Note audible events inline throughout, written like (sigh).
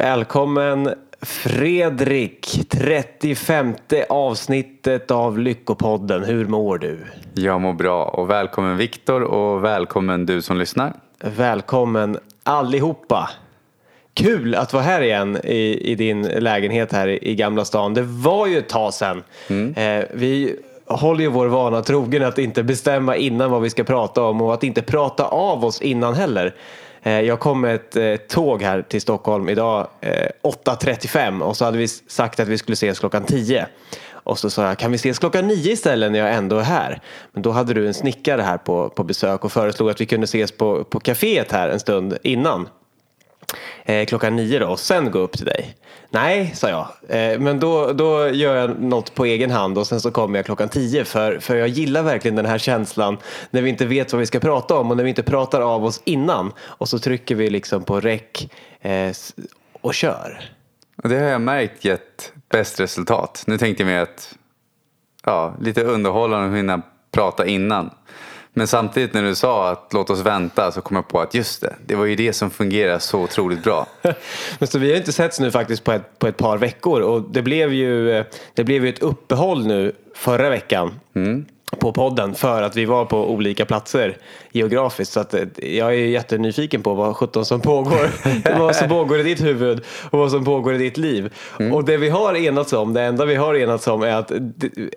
Välkommen Fredrik, 35 avsnittet av Lyckopodden. Hur mår du? Jag mår bra och välkommen Viktor och välkommen du som lyssnar. Välkommen allihopa. Kul att vara här igen i, i din lägenhet här i, i Gamla stan. Det var ju ett tag sedan. Mm. Eh, vi håller ju vår vana trogen att inte bestämma innan vad vi ska prata om och att inte prata av oss innan heller. Eh, jag kom med ett eh, tåg här till Stockholm idag eh, 8.35 och så hade vi sagt att vi skulle ses klockan 10. Och så sa jag, kan vi ses klockan 9 istället när jag ändå är här? Men då hade du en snickare här på, på besök och föreslog att vi kunde ses på, på kaféet här en stund innan eh, klockan nio då och sen gå upp till dig. Nej, sa jag. Eh, men då, då gör jag något på egen hand och sen så kommer jag klockan tio för, för jag gillar verkligen den här känslan när vi inte vet vad vi ska prata om och när vi inte pratar av oss innan och så trycker vi liksom på räck eh, och kör. Och det har jag märkt gett bäst resultat. Nu tänkte jag mig att ja, lite underhållande att hinna prata innan. Men samtidigt när du sa att låt oss vänta så kom jag på att just det, det var ju det som fungerar så otroligt bra. (laughs) Men så vi har inte setts nu faktiskt på ett, på ett par veckor och det blev ju, eh, det blev ju ett uppehåll nu förra veckan. Mm på podden för att vi var på olika platser geografiskt. Så att eh, jag är jättenyfiken på vad sjutton som pågår. (laughs) vad som pågår i ditt huvud och vad som pågår i ditt liv. Mm. Och det vi har enats om, det enda vi har enats om är att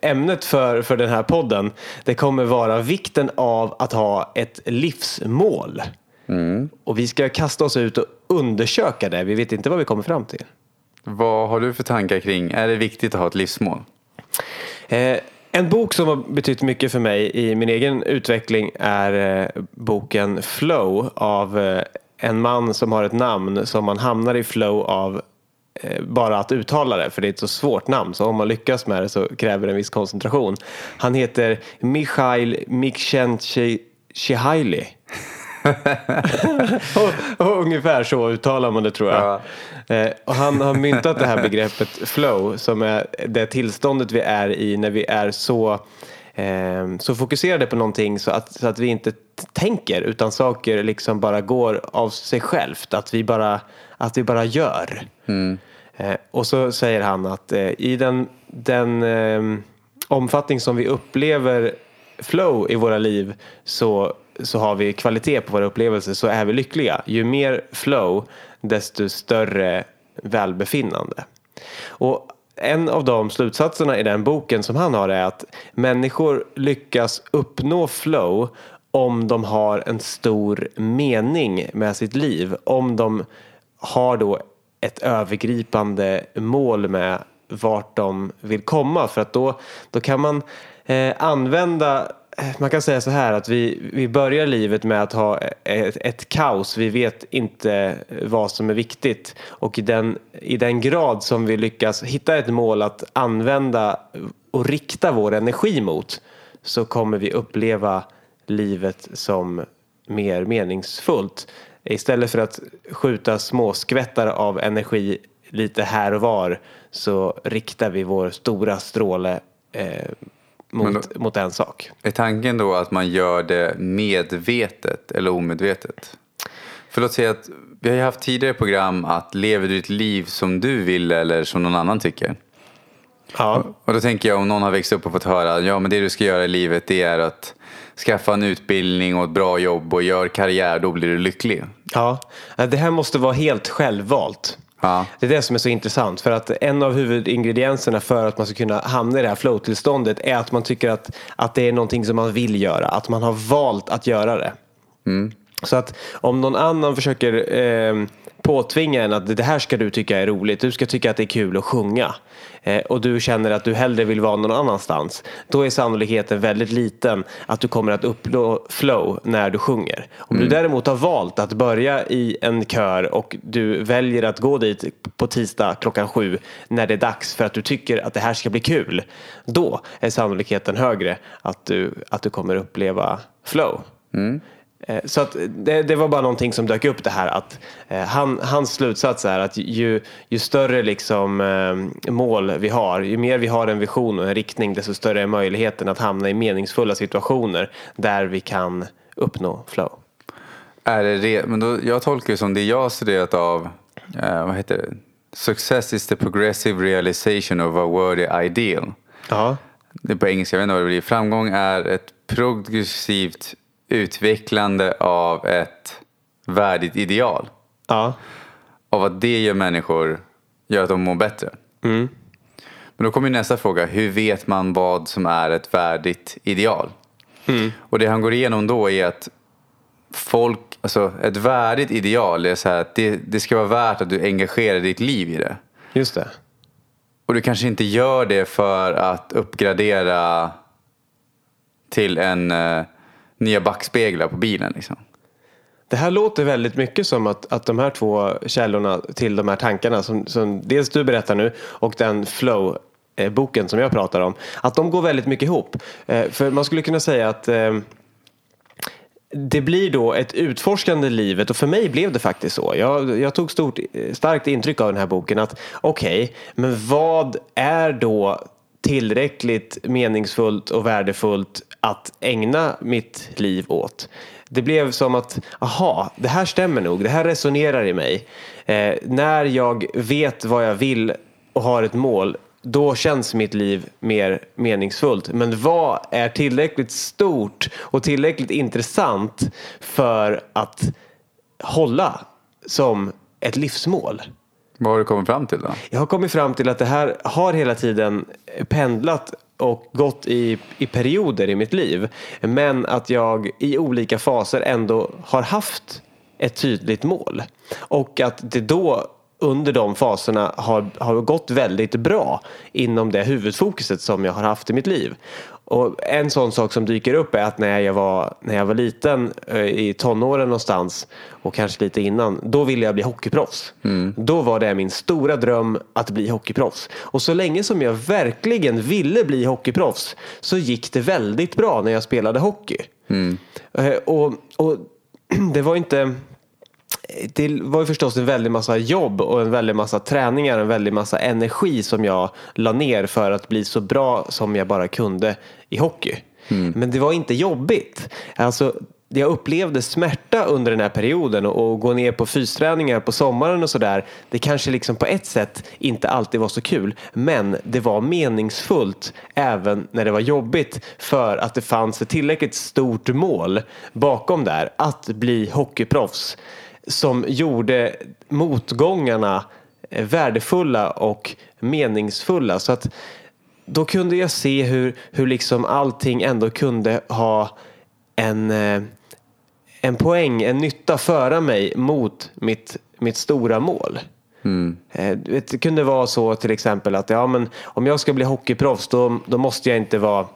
ämnet för, för den här podden det kommer vara vikten av att ha ett livsmål. Mm. Och vi ska kasta oss ut och undersöka det. Vi vet inte vad vi kommer fram till. Vad har du för tankar kring, är det viktigt att ha ett livsmål? Eh, en bok som har betytt mycket för mig i min egen utveckling är eh, boken Flow av eh, en man som har ett namn som man hamnar i flow av eh, bara att uttala det, för det är ett så svårt namn. Så om man lyckas med det så kräver det en viss koncentration. Han heter Michail Mikshentshihaili. (laughs) och, och ungefär så uttalar man det tror jag. Ja. Eh, och han har myntat det här begreppet flow som är det tillståndet vi är i när vi är så eh, så fokuserade på någonting så att, så att vi inte tänker utan saker liksom bara går av sig självt. Att vi bara, att vi bara gör. Mm. Eh, och så säger han att eh, i den, den eh, omfattning som vi upplever flow i våra liv så, så har vi kvalitet på våra upplevelser så är vi lyckliga. Ju mer flow desto större välbefinnande. Och en av de slutsatserna i den boken som han har är att människor lyckas uppnå flow om de har en stor mening med sitt liv. Om de har då ett övergripande mål med vart de vill komma. För att då, då kan man eh, använda Eh, man kan säga så här att vi, vi börjar livet med att ha ett, ett, kaos. Vi vet inte vad som är viktigt. Och i den, i den grad som vi lyckas hitta ett mål att använda och rikta vår energi mot så kommer vi uppleva livet som mer meningsfullt. Istället för att skjuta småskvättar av energi lite här och var så riktar vi vår stora stråle eh, mot, då, mot en sak. Är tanken då att man gör det medvetet eller omedvetet? För låt säga att vi har ju haft tidigare program att lever du ditt liv som du vill eller som någon annan tycker? Ja. Och då tänker jag om någon har växt upp och fått höra ja men det du ska göra i livet det är att skaffa en utbildning och ett bra jobb och gör karriär, då blir du lycklig. Ja, det här måste vara helt självvalt. Ja. Det är det som är så intressant. För att en av huvudingredienserna för att man ska kunna hamna i det här flow-tillståndet är att man tycker att, att det är någonting som man vill göra. Att man har valt att göra det. Mm. Så att om någon annan försöker eh, påtvinga en att det här ska du tycka är roligt. Du ska tycka att det är kul att sjunga. Eh, och du känner att du hellre vill vara någon annanstans. Då är sannolikheten väldigt liten att du kommer att uppnå flow när du sjunger. Om mm. du däremot har valt att börja i en kör och du väljer att gå dit på tisdag klockan sju när det är dags för att du tycker att det här ska bli kul. Då är sannolikheten högre att du, att du kommer uppleva flow. Mm. Eh, så att det, det, var bara någonting som dök upp det här att eh, han, hans slutsats är att ju, ju större liksom, eh, mål vi har, ju mer vi har en vision och en riktning desto större är möjligheten att hamna i meningsfulla situationer där vi kan uppnå flow. Är det, men då, jag tolkar det som det jag har studerat av eh, vad heter det? Success is the progressive realization of a worthy ideal. Ja. Det är på engelska, jag vet inte vad det blir. Framgång är ett progressivt utvecklande av ett värdigt ideal. Ja. Av att det gör människor, gör att de mår bättre. Mm. Men då kommer nästa fråga, hur vet man vad som är ett värdigt ideal? Och det han går igenom då är att folk, alltså ett värdigt ideal är så här att det, det ska vara värt att du engagerar ditt liv i det. Just det. Och du kanske inte gör det för att uppgradera till en uh, nya backspeglar på bilen. Liksom. Det här låter väldigt mycket som att, att de här två källorna till de här tankarna som, som dels du berättar nu och den flow-boken eh, som jag pratar om. Att de går väldigt mycket ihop. Eh, för man skulle kunna säga att eh, det blir då ett utforskande i livet och för mig blev det faktiskt så. Jag, jag tog stort, starkt intryck av den här boken att okej, okay, men vad är då tillräckligt meningsfullt och värdefullt att ägna mitt liv åt? Det blev som att, aha, det här stämmer nog, det här resonerar i mig. Eh, när jag vet vad jag vill och har ett mål, då känns mitt liv mer meningsfullt. Men vad är tillräckligt stort och tillräckligt intressant för att hålla som ett livsmål? Vad har du kommit fram till då? Jag har kommit fram till att det här har hela tiden pendlat och gått i, i perioder i mitt liv. Men att jag i olika faser ändå har haft ett tydligt mål. Och att det då under de faserna har, har gått väldigt bra inom det huvudfokuset som jag har haft i mitt liv. Och en sån sak som dyker upp är att när jag var, när jag var liten i tonåren någonstans och kanske lite innan, då ville jag bli hockeyproffs. Mm. Då var det min stora dröm att bli hockeyproffs. Och så länge som jag verkligen ville bli hockeyproffs så gick det väldigt bra när jag spelade hockey. Mm. Och, och (clears throat) det var inte det var ju förstås en väldig massa jobb och en väldig massa träningar och en väldig massa energi som jag la ner för att bli så bra som jag bara kunde i hockey. Mm. Men det var inte jobbigt. Alltså, jag upplevde smärta under den här perioden och, och gå ner på fysträningar på sommaren och sådär. Det kanske liksom på ett sätt inte alltid var så kul. Men det var meningsfullt även när det var jobbigt för att det fanns ett tillräckligt stort mål bakom där. Att bli hockeyproffs som gjorde motgångarna värdefulla och meningsfulla. Så att då kunde jag se hur, hur liksom allting ändå kunde ha en, eh, en poäng, en nytta föra mig mot mitt, mitt stora mål. Mm. Eh, det kunde vara så till exempel att ja, men om jag ska bli hockeyproffs då, då måste jag inte vara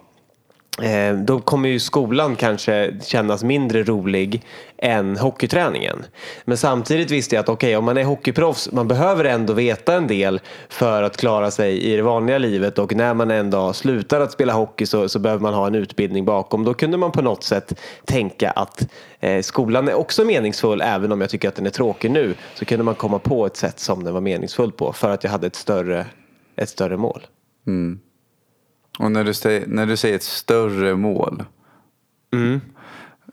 Eh, då kommer ju skolan kanske kännas mindre rolig än hockeyträningen. Men samtidigt visste jag att okej, okay, om man är hockeyproffs, man behöver ändå veta en del för att klara sig i det vanliga livet och när man en dag slutar att spela hockey så, så behöver man ha en utbildning bakom. Då kunde man på något sätt tänka att eh, skolan är också meningsfull även om jag tycker att den är tråkig nu. Så kunde man komma på ett sätt som den var meningsfull på för att jag hade ett större, ett större mål. Mm. Och när du, säger, när du säger ett större mål. Mm.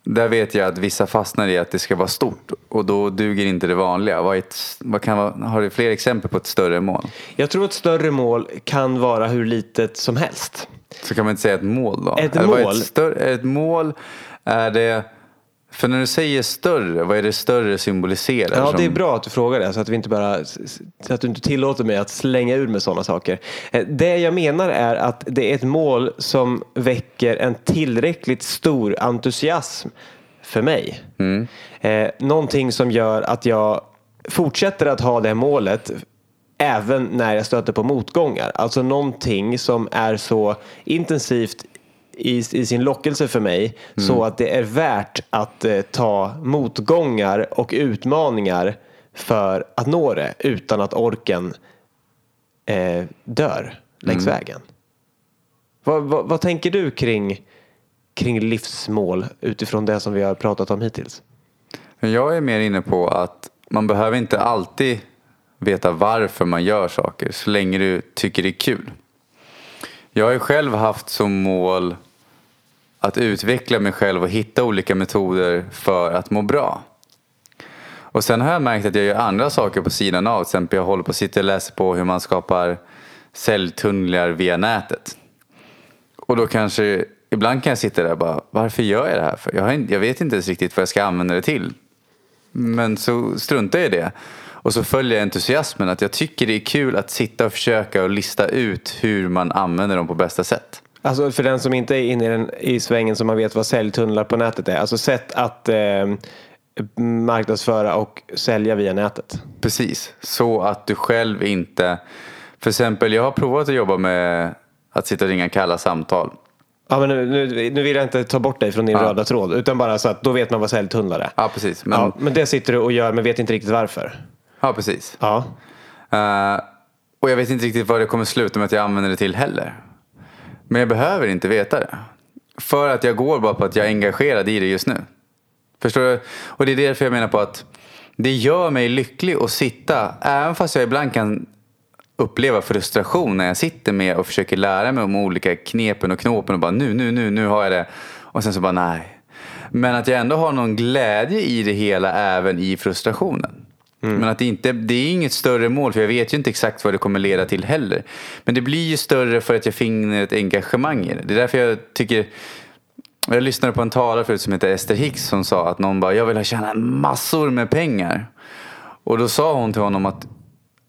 Där vet jag att vissa fastnar i att det ska vara stort och då duger inte det vanliga. Vad ett, vad kan har du fler exempel på ett större mål? Jag tror att ett större mål kan vara hur litet som helst. Så kan man inte säga ett mål då? Ett mål? Ett, större, ett mål, är det för när du säger större, vad är det större symboliserar? Ja, som... det är bra att du frågar det så att, vi inte bara, så att du inte tillåter mig att slänga ur med sådana saker. Eh, det jag menar är att det är ett mål som väcker en tillräckligt stor entusiasm för mig. Mm. Eh, någonting som gör att jag fortsätter att ha det målet även när jag stöter på motgångar. Alltså någonting som är så intensivt i, i sin lockelse för mig mm. så att det är värt att eh, ta motgångar och utmaningar för att nå det utan att orken eh, dör längs mm. vägen. Vad, vad, vad, tänker du kring, kring livsmål utifrån det som vi har pratat om hittills? Jag är mer inne på att man behöver inte alltid veta varför man gör saker så länge du tycker det är kul. Jag har ju själv haft som mål att utveckla mig själv och hitta olika metoder för att må bra. Och sen har jag märkt att jag gör andra saker på sidan av. Till exempel jag håller på att sitta och läser på hur man skapar celltunnlar via nätet. Och då kanske, ibland kan jag sitta där och bara, varför gör jag det här? För jag, har, jag vet inte ens riktigt vad jag ska använda det till. Men så struntar jag i det. Och så följer jag entusiasmen att jag tycker det är kul att sitta och försöka och lista ut hur man använder dem på bästa sätt. Alltså för den som inte är inne i, den, i svängen som man vet vad säljtunnlar på nätet är. Alltså sätt att eh, marknadsföra och sälja via nätet. Precis, så att du själv inte... För exempel, jag har provat att jobba med att sitta och ringa kalla samtal. Ja, men nu, nu, nu vill jag inte ta bort dig från din Ja. röda tråd. Utan bara så att då vet man vad säljtunnlar är. Ja, precis. Men, Ja, ja. men det sitter du och gör men vet inte riktigt varför. precis. Ja. Eh, och jag vet inte riktigt vad det kommer sluta med att jag använder det till heller. Men jag behöver inte veta det. För att jag går bara på att jag är engagerad i det just nu. Förstår du? Och det är därför jag menar på att det gör mig lycklig att sitta, även fast jag ibland kan uppleva frustration när jag sitter med och försöker lära mig om olika knepen och knåpen och bara nu, nu, nu, nu har jag det. Och sen så bara nej. Men att jag ändå har någon glädje i det hela även i frustrationen. Mm. Men att det, inte, det är inget större mål för jag vet ju inte exakt vad det kommer leda till heller. Men det blir ju större för att jag finner ett engagemang i det. Det är därför jag tycker jag lyssnade på en talare förut som heter Esther Hicks som sa att någon bara, jag vill tjäna massor med pengar. Och då sa hon till honom att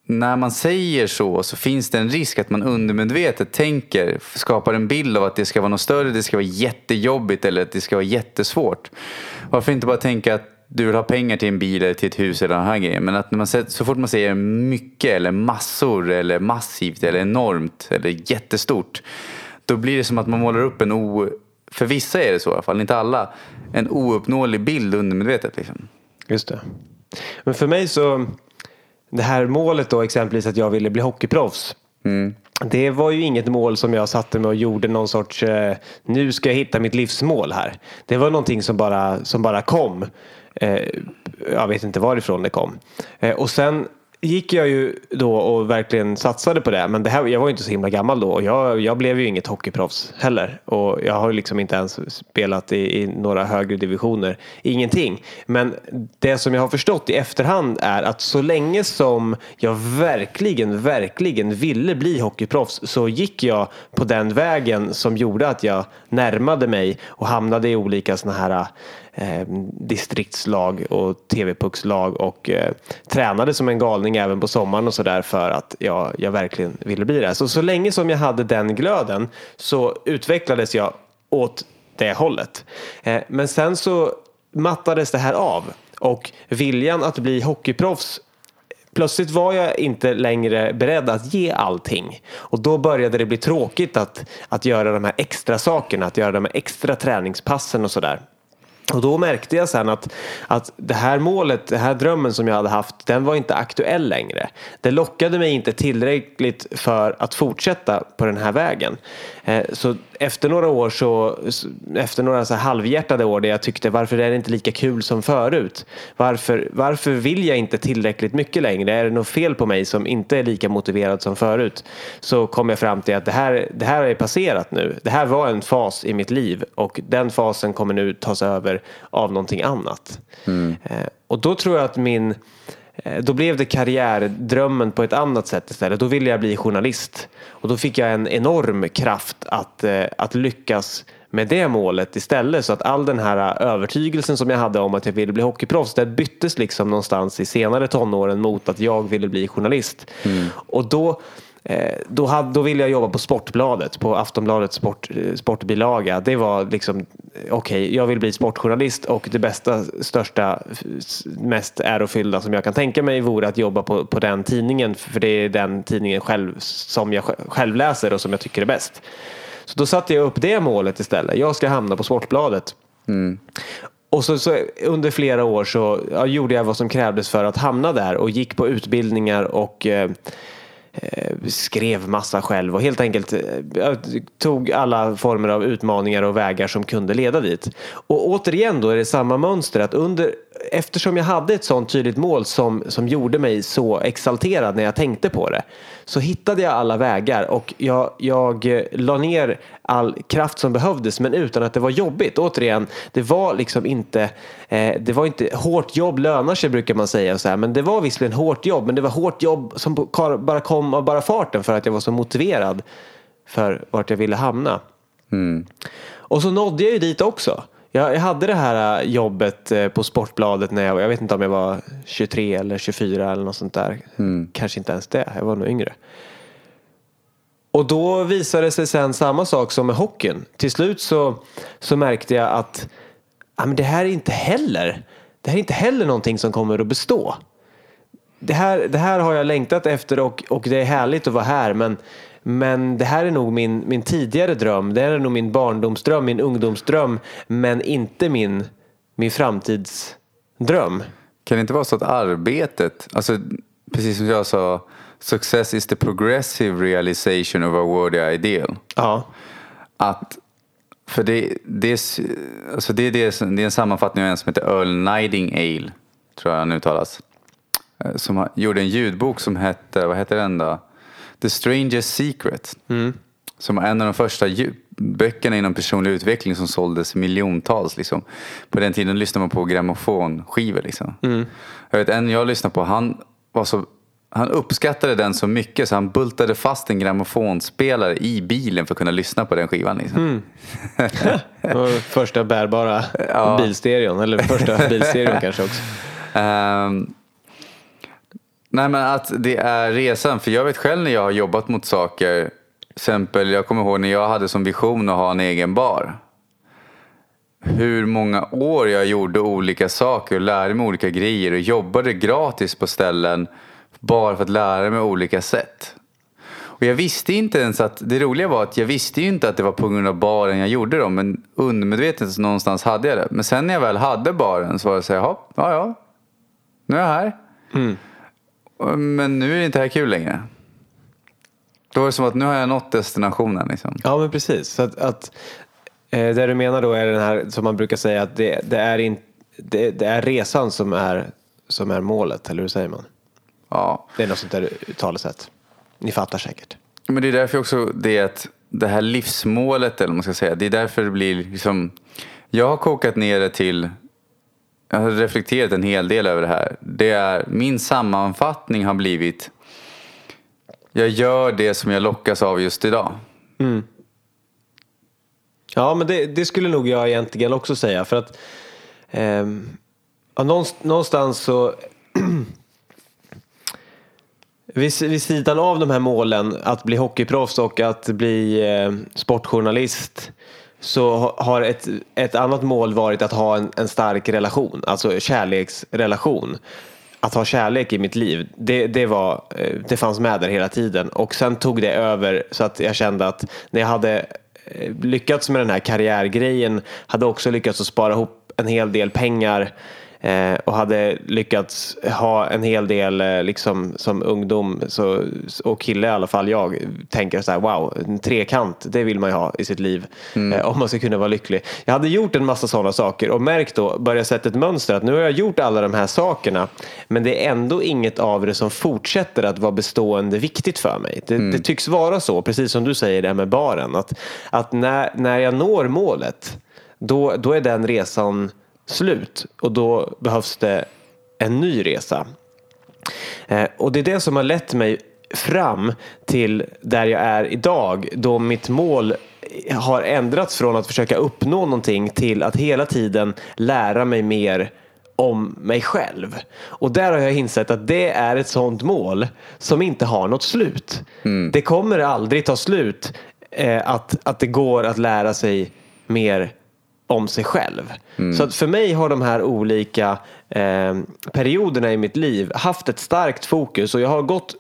när man säger så så finns det en risk att man undermedvetet tänker, skapar en bild av att det ska vara något större, det ska vara jättejobbigt eller att det ska vara jättesvårt. Varför inte bara tänka att du vill ha pengar till en bil eller till ett hus eller den här grejen. Men att när man, så fort man säger mycket eller massor eller massivt eller enormt eller jättestort. Då blir det som att man målar upp en o... För vissa är det så i alla fall, inte alla. En ouppnåelig bild undermedvetet liksom. Just det. Men för mig så, det här målet då exempelvis att jag ville bli hockeyproffs. Det var ju inget mål som jag satte mig och gjorde någon sorts, eh, nu ska jag hitta mitt livsmål här. Det var någonting som bara, som bara kom. Eh, jag vet inte varifrån det kom. Eh, och sen gick jag ju då och verkligen satsade på det. Men det här, jag var ju inte så himla gammal då och jag, jag blev ju inget hockeyproffs heller. Och jag har ju liksom inte ens spelat i, i några högre divisioner. Ingenting. Men det som jag har förstått i efterhand är att så länge som jag verkligen, verkligen ville bli hockeyproffs så gick jag på den vägen som gjorde att jag närmade mig och hamnade i olika sådana här eh, distriktslag och TV-puckslag och eh, tränade som en galning även på sommaren och sådär för att jag, jag verkligen ville bli det. Så, så länge som jag hade den glöden så utvecklades jag åt det hållet. Eh, men sen så mattades det här av och viljan att bli hockeyproffs Plötsligt var jag inte längre beredd att ge allting. Och då började det bli tråkigt att, att göra de här extra sakerna, att göra de här extra träningspassen och sådär. Och då märkte jag sen att, att det här målet, den här drömmen som jag hade haft, den var inte aktuell längre. Det lockade mig inte tillräckligt för att fortsätta på den här vägen. Eh, Så efter några år så, efter några så halvhjärtade år där jag tyckte varför är det inte lika kul som förut? Varför, varför vill jag inte tillräckligt mycket längre? Är det något fel på mig som inte är lika motiverad som förut? Så kom jag fram till att det här, det här är passerat nu. Det här var en fas i mitt liv och den fasen kommer nu tas över av någonting annat. Eh, Och då tror jag att min Då blev det karriärdrömmen på ett annat sätt istället. Då ville jag bli journalist. Och då fick jag en enorm kraft att, eh, att lyckas med det målet istället. Så att all den här övertygelsen som jag hade om att jag ville bli hockeyproffs, det byttes liksom någonstans i senare tonåren mot att jag ville bli journalist. Och då Eh, Då, hade, då ville jag jobba på Sportbladet, på Aftonbladets sport, eh, sportbilaga. Det var liksom, eh, okej, jag vill bli sportjournalist och det bästa, största, mest ärofyllda som jag kan tänka mig vore att jobba på, på den tidningen. För det är den tidningen själv, som jag sj- själv läser och som jag tycker är bäst. Så då satte jag upp det målet istället. Jag ska hamna på Sportbladet. Och så, så under flera år så ja, gjorde jag vad som krävdes för att hamna där och gick på utbildningar och eh, eh, Eh, skrev massa själv och helt enkelt eh, tog alla former av utmaningar och vägar som kunde leda dit. Och återigen då är det samma mönster att under eftersom jag hade ett sånt tydligt mål som, som gjorde mig så exalterad när jag tänkte på det så hittade jag alla vägar och jag, jag eh, la ner all kraft som behövdes men utan att det var jobbigt. Återigen, det var liksom inte, eh, det var inte hårt jobb lönar sig brukar man säga så här, men det var visserligen hårt jobb men det var hårt jobb som bara kom av bara farten för att jag var så motiverad för vart jag ville hamna. Mm. Och så nådde jag ju dit också. Jag, jag hade det här äh, jobbet äh, på Sportbladet när jag, jag vet inte om jag var 23 eller 24 eller något sånt där. Mm. Kanske inte ens det, jag var nog yngre. Och då visade det sig sen samma sak som med hockeyn. Till slut så, så märkte jag att ja, men det här är inte heller det här är inte heller någonting som kommer att bestå. Det här, det här har jag längtat efter och, och det är härligt att vara här men men det här är nog min, min tidigare dröm. Det här är nog min barndomsdröm, min ungdomsdröm. Men inte min, min framtidsdröm. Kan det inte vara så att arbetet, alltså precis som jag sa, success is the progressive realization of a worthy ideal. Ja. Att, för det, det, alltså det, det, det är en sammanfattning av en som heter Earl Nightingale, tror jag han uttalas. Eh, som gjorde en ljudbok som hette, vad heter den då? The Strangest Secret. Mm. Som var en av de första böckerna inom personlig utveckling som såldes miljontals. Liksom. På den tiden lyssnade man på grammofonskivor. Liksom. Mm. Jag vet en jag lyssnade på, han, var så, han uppskattade den så mycket så han bultade fast en grammofonspelare i bilen för att kunna lyssna på den skivan. Liksom. Mm. (laughs) första bärbara ja. bilstereon, eller första bilstereon kanske också. Um, (laughs) Nej men att det är resan. För jag vet själv när jag har jobbat mot saker. Till exempel jag kommer ihåg när jag hade som vision att ha en egen bar. Hur många år jag gjorde olika saker och lärde mig olika grejer och jobbade gratis på ställen bara för att lära mig olika sätt. Och jag visste inte ens att, det roliga var att jag visste ju inte att det var på grund av baren jag gjorde dem. Men undermedvetet någonstans hade jag det. Men sen när jag väl hade baren så var det så här, ja ja, nu är jag här. Mm. Men nu är det inte här kul längre. Då är det som att nu har jag nått destinationen. Liksom. Ja men precis. Så att, att eh, det du menar då är den här som man brukar säga att det, det är, in, det, det, är resan som är, som är målet, eller hur säger man? Ja. Det är något sånt där talesätt. Ni fattar säkert. Men det är därför också det att det här livsmålet, eller man ska säga, det är därför det blir liksom Jag har kokat ner det till jag har reflekterat en hel del över det här. Det är, min sammanfattning har blivit jag gör det som jag lockas av just idag. Mm. Ja, men det, det, skulle nog jag egentligen också säga. För att eh, någonstans så (clears throat) vid, vid sidan av de här målen att bli hockeyproffs och att bli eh, sportjournalist så har ett, ett annat mål varit att ha en, en stark relation, alltså kärleksrelation. Att ha kärlek i mitt liv, det, det, var, eh, det fanns med där hela tiden. Och sen tog det över så att jag kände att när jag hade eh, lyckats med den här karriärgrejen, hade också lyckats att spara ihop en hel del pengar Eh, och hade lyckats ha en hel del eh, liksom, som ungdom så, och kille i alla fall jag tänker så här wow, en trekant det vill man ju ha i sitt liv mm. eh, om man ska kunna vara lycklig. Jag hade gjort en massa sådana saker och märkt då, börjat sätta ett mönster att nu har jag gjort alla de här sakerna men det är ändå inget av det som fortsätter att vara bestående viktigt för mig. Det, mm. det tycks vara så, precis som du säger det här med baren, att, att när, när jag når målet då, då är den resan slut och då behövs det en ny resa. Eh, och det är det som har lett mig fram till där jag är idag då mitt mål har ändrats från att försöka uppnå någonting till att hela tiden lära mig mer om mig själv. Och där har jag insett att det är ett sånt mål som inte har något slut. Mm. Det kommer aldrig ta slut eh, att, att det går att lära sig mer om sig själv. Mm. Så för mig har de här olika eh, perioderna i mitt liv haft ett starkt fokus och jag har gått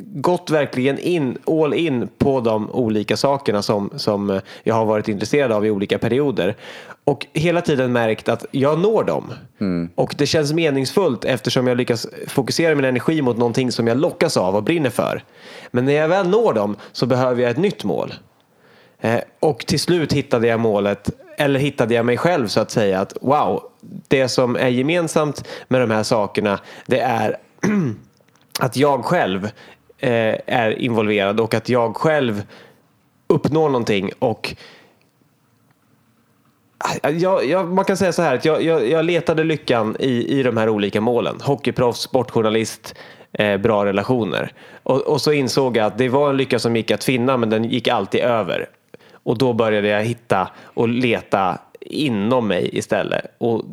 gått verkligen in, all in på de olika sakerna som, som jag har varit intresserad av i olika perioder. Och hela tiden märkt att jag når dem. Mm. Och det känns meningsfullt eftersom jag lyckas fokusera min energi mot någonting som jag lockas av och brinner för. Men när jag väl når dem så behöver jag ett nytt mål. Eh, och till slut hittade jag målet, eller hittade jag mig själv så att säga, att wow, det som är gemensamt med de här sakerna det är (clears throat) att jag själv eh, är involverad och att jag själv uppnår någonting och jag, jag, man kan säga så här att jag, jag, jag, letade lyckan i, i de här olika målen. Hockeyproffs, sportjournalist, eh, bra relationer. Och, och, så insåg jag att det var en lycka som gick att finna men den gick alltid över. Och då började jag hitta och leta inom mig istället. Och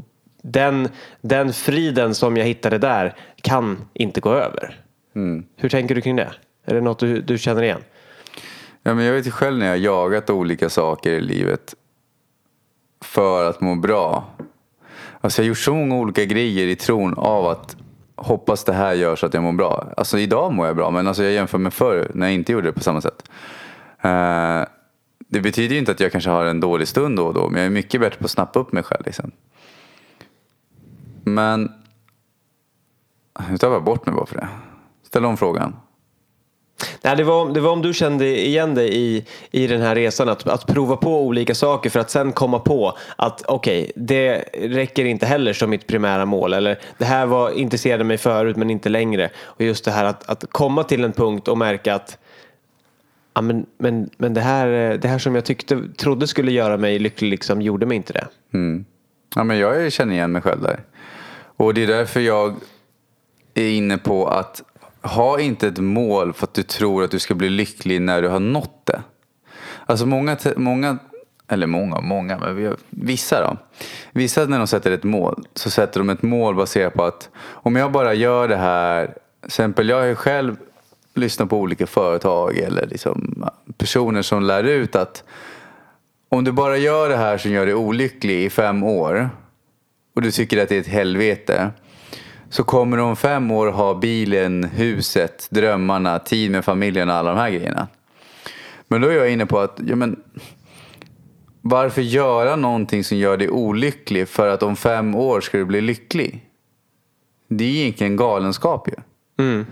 den, den friden som jag hittade där kan inte gå över. Mm. Hur tänker du kring det? Är det något du, du känner igen? Ja, men jag vet ju själv när jag jagat olika saker i livet för att må bra. Alltså jag har gjort så många olika grejer i tron av att hoppas det här gör så att jag mår bra. Alltså idag mår jag bra men alltså jag jämför med förr när jag inte gjorde det på samma sätt. Uh, det betyder ju inte att jag kanske har en dålig stund då och då men jag är mycket bättre på att snappa upp mig själv. Liksom. Men nu tar jag bort mig bara för det. Ställ om frågan. Nej, det, var, det var om du kände igen dig i, i den här resan, att, att prova på olika saker för att sen komma på att okej, okay, det räcker inte heller som mitt primära mål. Eller det här var intresserade mig förut men inte längre. Och just det här att, att komma till en punkt och märka att ja, men, men, men det, här, eh, det här som jag tyckte, trodde skulle göra mig lycklig liksom, gjorde mig inte det. Mm. Ja, men jag känner igen mig själv där. Och det är därför jag är inne på att ha inte ett mål för att du tror att du ska bli lycklig när du har nått det. Alltså många, många eller många många, men vissa då. Vissa när de sätter ett mål så sätter de ett mål baserat på att om jag bara gör det här. Till exempel jag har själv Lyssna på olika företag eller liksom personer som lär ut att om du bara gör det här som gör dig olycklig i fem år och du tycker att det är ett helvete så kommer du om fem år ha bilen, huset, drömmarna, tid med familjen och alla de här grejerna. Men då är jag inne på att, ja men varför göra någonting som gör dig olycklig för att om fem år ska du bli lycklig? Det är egentligen galenskap ju. Mm.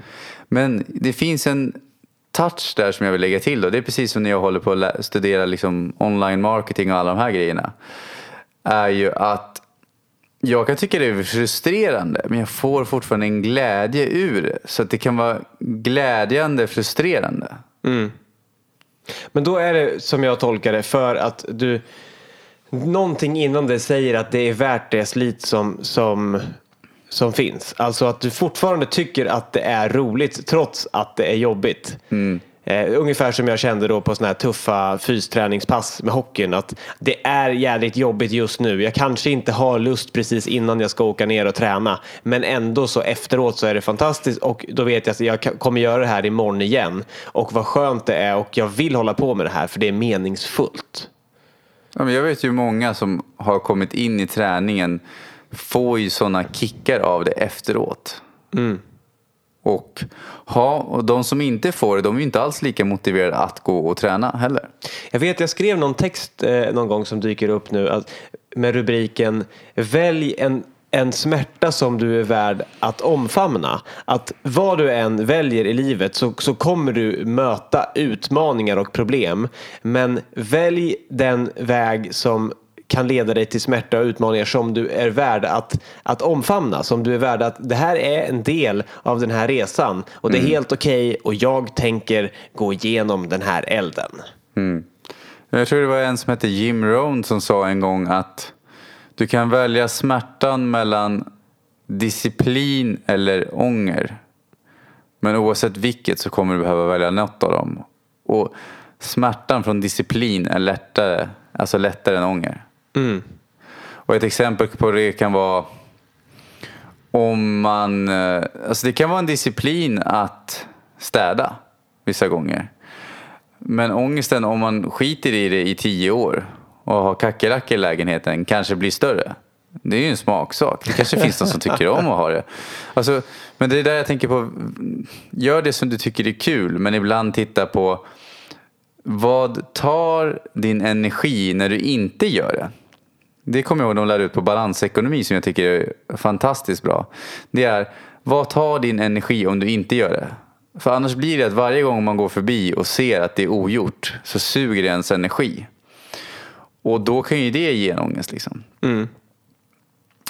Men det finns en touch där som jag vill lägga till. Då. Det är precis som när jag håller på att studera liksom online marketing och alla de här grejerna. Är ju att jag kan tycka det är frustrerande men jag får fortfarande en glädje ur det. Så att det kan vara glädjande frustrerande. Mm. Men då är det som jag tolkar det för att du Någonting inom det säger att det är värt det slit som, som, som finns. Alltså att du fortfarande tycker att det är roligt trots att det är jobbigt. Mm. Eh, ungefär som jag kände då på sådana här tuffa fysträningspass med hockeyn. Att det är jävligt jobbigt just nu. Jag kanske inte har lust precis innan jag ska åka ner och träna. Men ändå så efteråt så är det fantastiskt och då vet jag att jag kommer göra det här imorgon igen. Och vad skönt det är och jag vill hålla på med det här för det är meningsfullt. Ja, men jag vet ju många som har kommit in i träningen får ju sådana kickar av det efteråt. Mm. Och, ha, och de som inte får det, de är inte alls lika motiverade att gå och träna heller. Jag vet, jag skrev någon text eh, någon gång som dyker upp nu att, med rubriken Välj en en smärta som du är värd att omfamna. Att vad du än väljer i livet så, så kommer du möta utmaningar och problem. Men välj den väg som kan leda dig till smärta och utmaningar som du är värd att, att omfamna. Som du är värd att det här är en del av den här resan och det är mm. helt okej okay, och jag tänker gå igenom den här elden. Mm. Jag tror det var en som hette Jim Rohn som sa en gång att du kan välja smärtan mellan disciplin eller ånger. Men oavsett vilket så kommer du behöva välja något av dem. Och smärtan från disciplin är lättare, alltså lättare än ånger. Mm. Och ett exempel på det kan vara om man, eh, alltså det kan vara en disciplin att städa vissa gånger. Men ångesten om man skiter i det i tio år och har kackerlackor i lägenheten kanske blir större. Det är ju en smaksak. Det kanske finns någon som tycker om att ha det. Alltså, men det är där jag tänker på. Gör det som du tycker är kul. Men ibland titta på vad tar din energi när du inte gör det? Det kommer jag ihåg de lär ut på balansekonomi som jag tycker är fantastiskt bra. Det är vad tar din energi om du inte gör det? För annars blir det att varje gång man går förbi och ser att det är ogjort så suger det ens energi. Och då kan ju det ge en ångest. Liksom. Mm.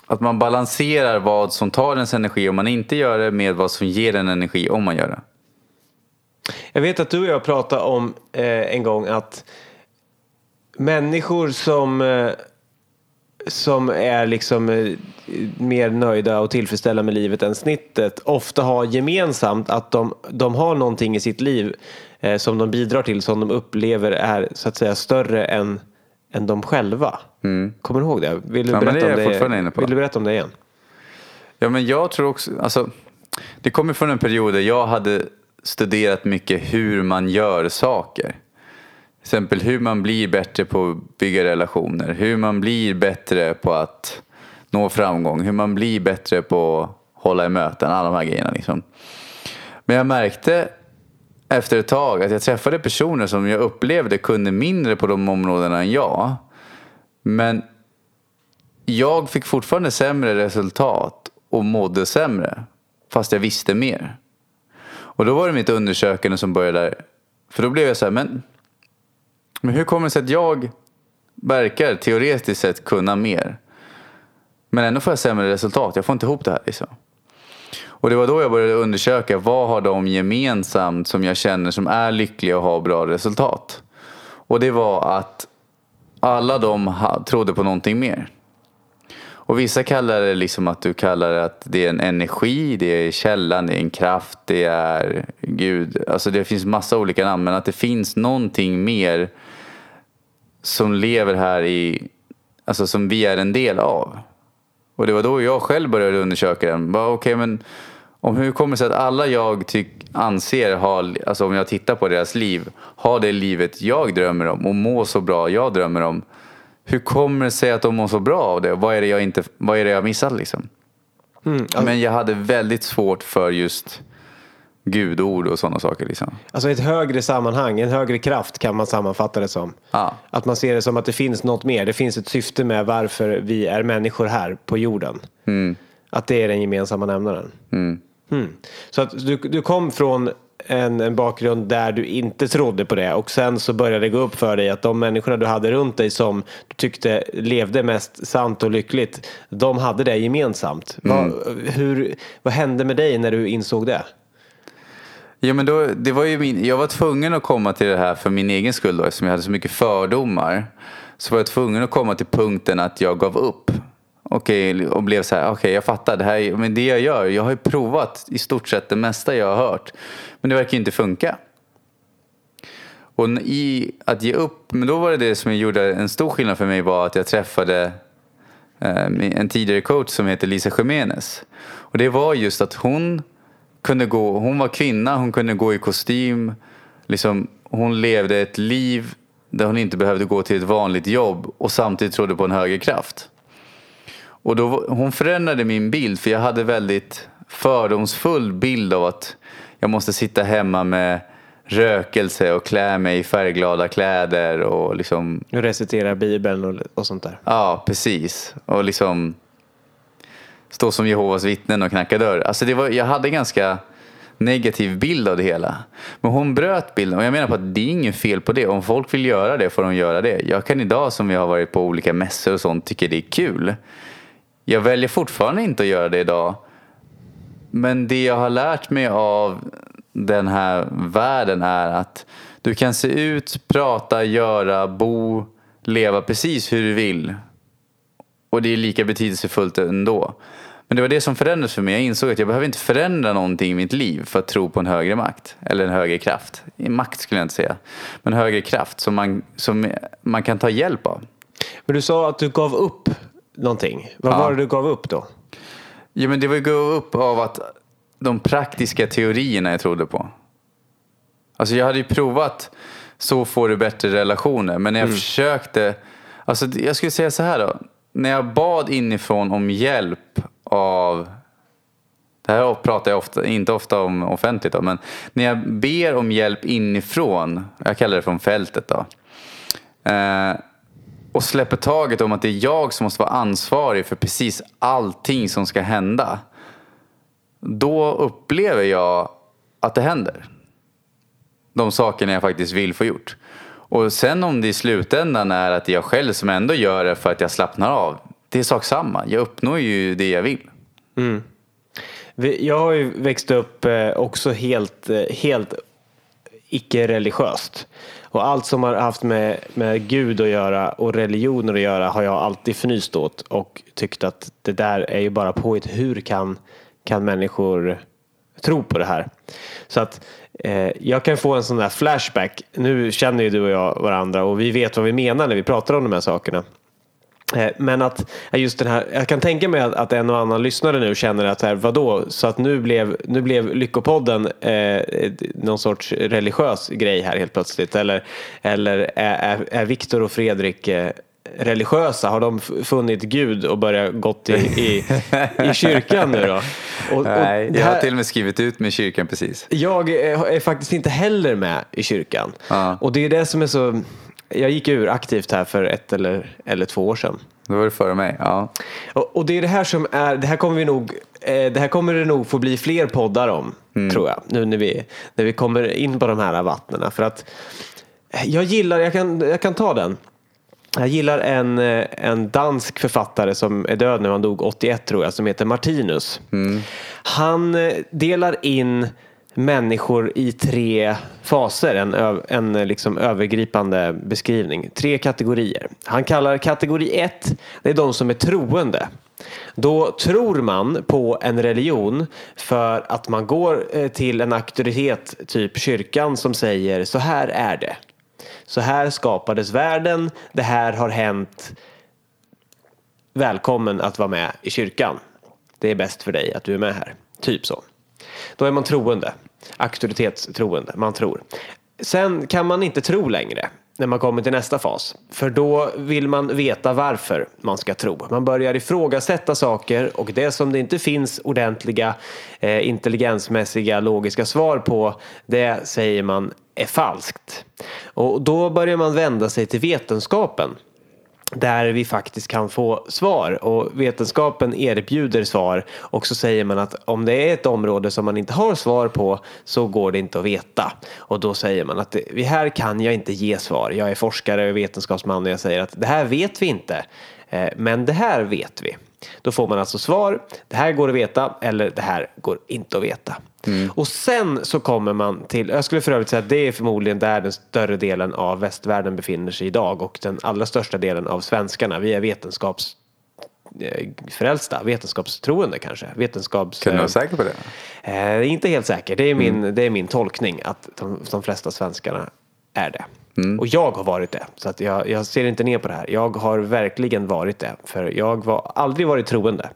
Att man balanserar vad som tar ens energi om man inte gör det med vad som ger en energi om man gör det. Jag vet att du och jag pratade om eh, en gång att människor som, eh, som är liksom eh, mer nöjda och tillfredsställda med livet än snittet ofta har gemensamt att de, de har någonting i sitt liv eh, som de bidrar till som de upplever är så att säga större än, än de själva. Kommer du ihåg det? Vill du, Ja, berätta det om det? Vill du berätta om det igen? Ja, men jag tror också, alltså, det kommer från en period där jag hade studerat mycket hur man gör saker. Till exempel hur man blir bättre på att bygga relationer, hur man blir bättre på att nå framgång, hur man blir bättre på att hålla i möten, alla de här grejerna. Liksom. Men jag märkte efter ett tag att jag träffade personer som jag upplevde kunde mindre på de områdena än jag. Men jag fick fortfarande sämre resultat och mådde sämre. Fast jag visste mer. Och då var det mitt undersökande som började där. För då blev jag så här, men, men hur kommer det sig att jag verkar teoretiskt sett kunna mer? Men ändå får jag sämre resultat. Jag får inte ihop det här liksom. Och det var då jag började undersöka vad har de gemensamt som jag känner som är lyckliga och har bra resultat. Och det var att alla de trodde på någonting mer. Och vissa kallar det liksom att du kallar det att det är en energi, det är källan, det är en kraft, det är Gud. Alltså det finns massa olika namn men att det finns någonting mer som lever här i, alltså som vi är en del av. Och det var då jag själv började undersöka den. Bara, okay, men om hur kommer det sig att alla jag tyck, anser har, alltså om jag tittar på deras liv, har det livet jag drömmer om och mår så bra jag drömmer om. Hur kommer det sig att de mår så bra av det? Vad är det jag, inte, vad är det jag missat liksom? Mm, Men jag hade väldigt svårt för just gudord och sådana saker. Liksom. Alltså ett högre sammanhang, en högre kraft kan man sammanfatta det som. Ja. Att man ser det som att det finns något mer. Det finns ett syfte med varför vi är människor här på jorden. Att det är den gemensamma nämnaren. Mm. Så att du, du kom från en, en bakgrund där du inte trodde på det och sen så började det gå upp för dig att de människorna du hade runt dig som du tyckte levde mest sant och lyckligt, de hade det gemensamt. Vad, hur, vad hände med dig när du insåg det? Ja, men då, det var ju min, jag var tvungen att komma till det här för min egen skull då, eftersom jag hade så mycket fördomar. Så var jag tvungen att komma till punkten att jag gav upp. Okej, och blev så här, okej jag fattar, det, här, men det jag gör, jag har ju provat i stort sett det mesta jag har hört. Men det verkar ju inte funka. Och i att ge upp, men då var det det som gjorde en stor skillnad för mig var att jag träffade eh, en tidigare coach som heter Lisa Jiménez. Och det var just att hon kunde gå, hon var kvinna, hon kunde gå i kostym. Liksom, hon levde ett liv där hon inte behövde gå till ett vanligt jobb och samtidigt trodde på en högre kraft. Och då, hon förändrade min bild för jag hade väldigt fördomsfull bild av att jag måste sitta hemma med rökelse och klä mig i färgglada kläder och liksom Du reciterar bibeln och, och sånt där. Ja, precis. Och liksom stå som Jehovas vittnen och knacka dörr. Alltså det var, jag hade en ganska negativ bild av det hela. Men hon bröt bilden och jag menar på att det är inget fel på det. Om folk vill göra det får de göra det. Jag kan idag som jag har varit på olika mässor och sånt tycka det är kul. Jag väljer fortfarande inte att göra det idag. Men det jag har lärt mig av den här världen är att du kan se ut, prata, göra, bo, leva precis hur du vill. Och det är lika betydelsefullt ändå. Men det var det som förändrades för mig. Jag insåg att jag behöver inte förändra någonting i mitt liv för att tro på en högre makt. Eller en högre kraft. Makt skulle jag inte säga. Men en högre kraft som man, som man kan ta hjälp av. Men du sa att du gav upp någonting. Vad Ja. var det du gav upp då? Ja, men det var ju gå upp av att de praktiska teorierna jag trodde på. Alltså jag hade ju provat så får du bättre relationer. Men när jag försökte, alltså jag skulle säga så här då. när jag bad inifrån om hjälp av det här pratar jag ofta, inte ofta om offentligt då, men när jag ber om hjälp inifrån, jag kallar det från fältet då, eh, och släpper taget om att det är jag som måste vara ansvarig för precis allting som ska hända. Då upplever jag att det händer. De sakerna jag faktiskt vill få gjort. Och sen om det i slutändan är att det är jag själv som ändå gör det för att jag slappnar av. Det är sak samma. Jag uppnår ju det jag vill. Mm. Jag har ju växt upp eh, också helt, eh, helt icke-religiöst. Och allt som har haft med, med Gud att göra och religioner att göra har jag alltid fnyst åt och tyckt att det där är ju bara påhitt. Hur kan, kan människor tro på det här? Så att eh, jag kan få en sån där flashback. Nu känner ju du och jag varandra och vi vet vad vi menar när vi pratar om de här sakerna. Eh, men att just den här, jag kan tänka mig att, en och annan lyssnare nu känner att här, vadå, så att nu blev, nu blev Lyckopodden eh, någon sorts religiös grej här helt plötsligt. Eller, eller är, är, Viktor och Fredrik eh, religiösa? Har de funnit Gud och börjat gått i, i, i kyrkan nu då? Och, Nej, och jag har till och med skrivit ut med kyrkan precis. Jag är, är faktiskt inte heller med i kyrkan. Ja. Och det är det som är så jag gick ur aktivt här för ett eller, eller två år sedan. Då var det före mig, ja. Och, och, det är det här som är, det här kommer vi nog, eh, det här kommer det nog få bli fler poddar om, mm. tror jag. Nu när vi, när vi kommer in på de här vattnena. För att jag gillar, jag kan, jag kan ta den. Jag gillar en, eh, en dansk författare som är död nu, han dog 81 tror jag, som heter Martinus. Mm. Han eh, delar in människor i tre faser, en, en eh, liksom övergripande beskrivning. Tre kategorier. Han kallar kategori ett, det är de som är troende. Då tror man på en religion för att man går eh, till en auktoritet, typ kyrkan, som säger så här är det. Så här skapades världen, det här har hänt. Välkommen att vara med i kyrkan. Det är bäst för dig att du är med här. Typ så. Då är man troende. Auktoritetstroende. Man tror. Sen kan man inte tro längre när man kommer till nästa fas. För då vill man veta varför man ska tro. Man börjar ifrågasätta saker och det som det inte finns ordentliga eh, intelligensmässiga logiska svar på det säger man är falskt. Och då börjar man vända sig till vetenskapen där vi faktiskt kan få svar och vetenskapen erbjuder svar och så säger man att om det är ett område som man inte har svar på så går det inte att veta och då säger man att det, här kan jag inte ge svar. Jag är forskare och vetenskapsman och jag säger att det här vet vi inte eh, men det här vet vi. Då får man alltså svar, det här går att veta eller det här går inte att veta. Mm. Och sen så kommer man till, jag skulle för övrigt säga att det är förmodligen där den större delen av västvärlden befinner sig idag och den allra största delen av svenskarna. Vi är vetenskaps eh, frälsta, vetenskapstroende kanske. Vetenskaps, kan du vara säker på det? Eh, inte helt säker, det är min, mm. det är min tolkning att de, de flesta svenskarna är det. Mm. Och jag har varit det. Så att jag, jag, ser inte ner på det här. Jag har verkligen varit det. För jag har aldrig varit troende.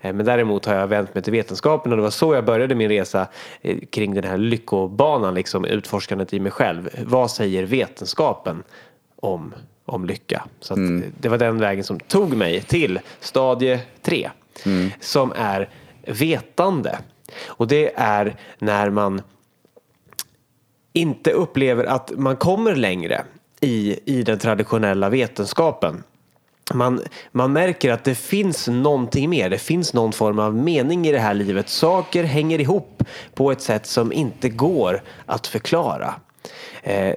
Eh, men däremot har jag vänt mig till vetenskapen och det var så jag började min resa eh, kring den här lyckobanan, liksom utforskandet i mig själv. Vad säger vetenskapen om, om lycka? Så mm. det var den vägen som tog mig till stadie 3. Mm. Som är vetande. Och det är när man inte upplever att man kommer längre i, i den traditionella vetenskapen. Man, man märker att det finns någonting mer, det finns någon form av mening i det här livet. Saker hänger ihop på ett sätt som inte går att förklara. Eh,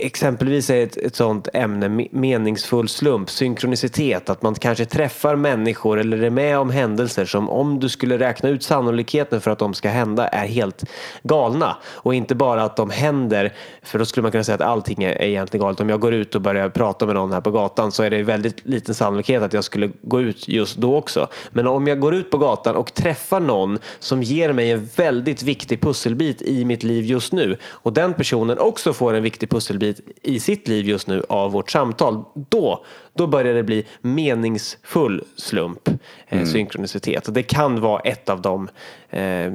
exempelvis är ett, ett sånt ämne meningsfull slump, synkronicitet, att man kanske träffar människor eller är med om händelser som om du skulle räkna ut sannolikheten för att de ska hända är helt galna. Och inte bara att de händer, för då skulle man kunna säga att allting är, är egentligen galet. Om jag går ut och börjar prata med någon här på gatan så är det väldigt liten sannolikhet att jag skulle gå ut just då också. Men om jag går ut på gatan och träffar någon som ger mig en väldigt viktig pusselbit i mitt liv just nu och den personen också får en viktig pusselbit pusselbit i sitt liv just nu av vårt samtal. Då, då börjar det bli meningsfull slump, eh, mm. synkronicitet. Och det kan vara ett av de eh,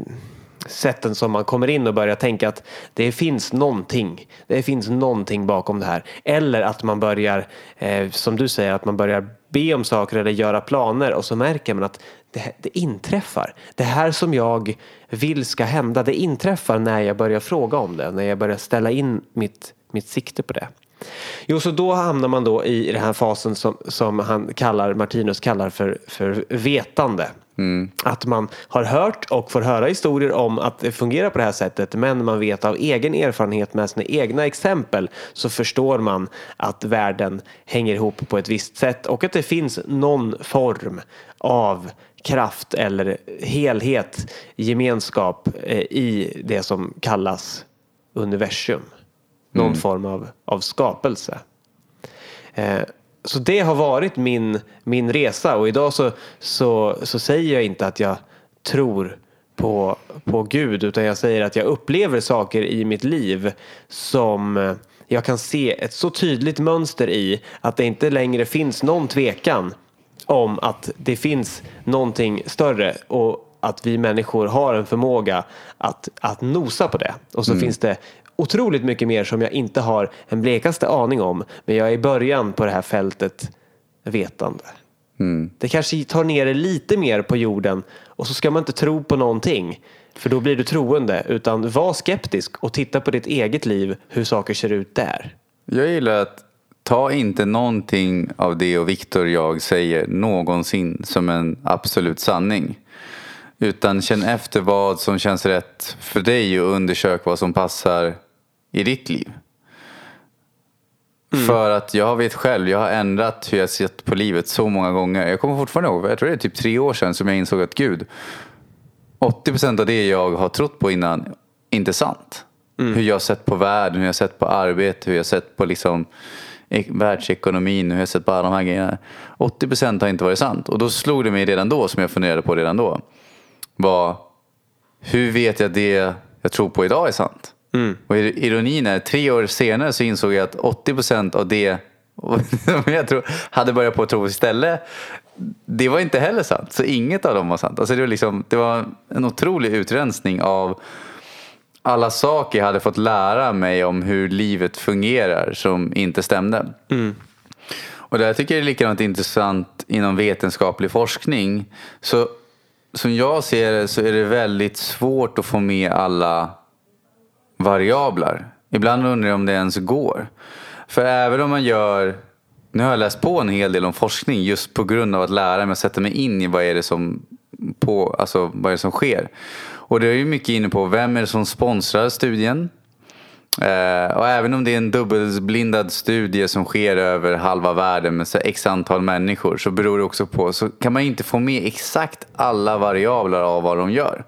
sätten som man kommer in och börjar tänka att det finns någonting. Det finns någonting bakom det här. Eller att man börjar, eh, som du säger, att man börjar be om saker eller göra planer och så märker man att det, det inträffar. Det här som jag vill ska hända, det inträffar när jag börjar fråga om det, när jag börjar ställa in mitt, mitt sikte på det. Jo, så då hamnar man då i den här fasen som, som han kallar, Martinus kallar för, för vetande. Mm. Att man har hört och får höra historier om att det fungerar på det här sättet men man vet av egen erfarenhet med sina egna exempel så förstår man att världen hänger ihop på ett visst sätt och att det finns någon form av kraft eller helhet, gemenskap eh, i det som kallas universum. Någon mm. form av, av skapelse. Eh, så det har varit min, min resa och idag så, så, så säger jag inte att jag tror på, på Gud utan jag säger att jag upplever saker i mitt liv som jag kan se ett så tydligt mönster i att det inte längre finns någon tvekan om att det finns någonting större och att vi människor har en förmåga att, att nosa på det. Och så mm. finns det otroligt mycket mer som jag inte har en blekaste aning om. Men jag är i början på det här fältet vetande. Mm. Det kanske tar ner det lite mer på jorden och så ska man inte tro på någonting. För då blir du troende. Utan var skeptisk och titta på ditt eget liv, hur saker ser ut där. Jag gillar att ta inte någonting av det och Viktor jag säger någonsin som en absolut sanning. Utan känn efter vad som känns rätt för dig och undersök vad som passar i ditt liv. Mm. För att jag vet själv, jag har ändrat hur jag sett på livet så många gånger. Jag kommer fortfarande ihåg, jag tror det är typ tre år sedan som jag insåg att gud, 80% av det jag har trott på innan inte är sant. Mm. Hur jag har sett på världen, hur jag har sett på arbete, hur jag har sett på liksom världsekonomin, hur jag har sett på alla de här grejerna. 80% har inte varit sant. Och då slog det mig redan då, som jag funderade på redan då, var hur vet jag det jag tror på idag är sant? Mm. Och ironin är, tre år senare så insåg jag att 80% av det (laughs) som jag tror, hade börjat på att tro istället, det var inte heller sant. Så inget av dem var sant. Alltså det, var liksom, det var en otrolig utrensning av alla saker jag hade fått lära mig om hur livet fungerar som inte stämde. Mm. Och det här tycker jag är likadant intressant inom vetenskaplig forskning. Så som jag ser det så är det väldigt svårt att få med alla variabler. Ibland undrar jag om det ens går. För även om man gör, nu har jag läst på en hel del om forskning just på grund av att lära mig att sätta mig in i vad är det som, på, alltså, vad är det som sker. Och det är ju mycket inne på vem är det som sponsrar studien? Eh, och även om det är en dubbelblindad studie som sker över halva världen med så x antal människor så beror det också på, så kan man inte få med exakt alla variabler av vad de gör.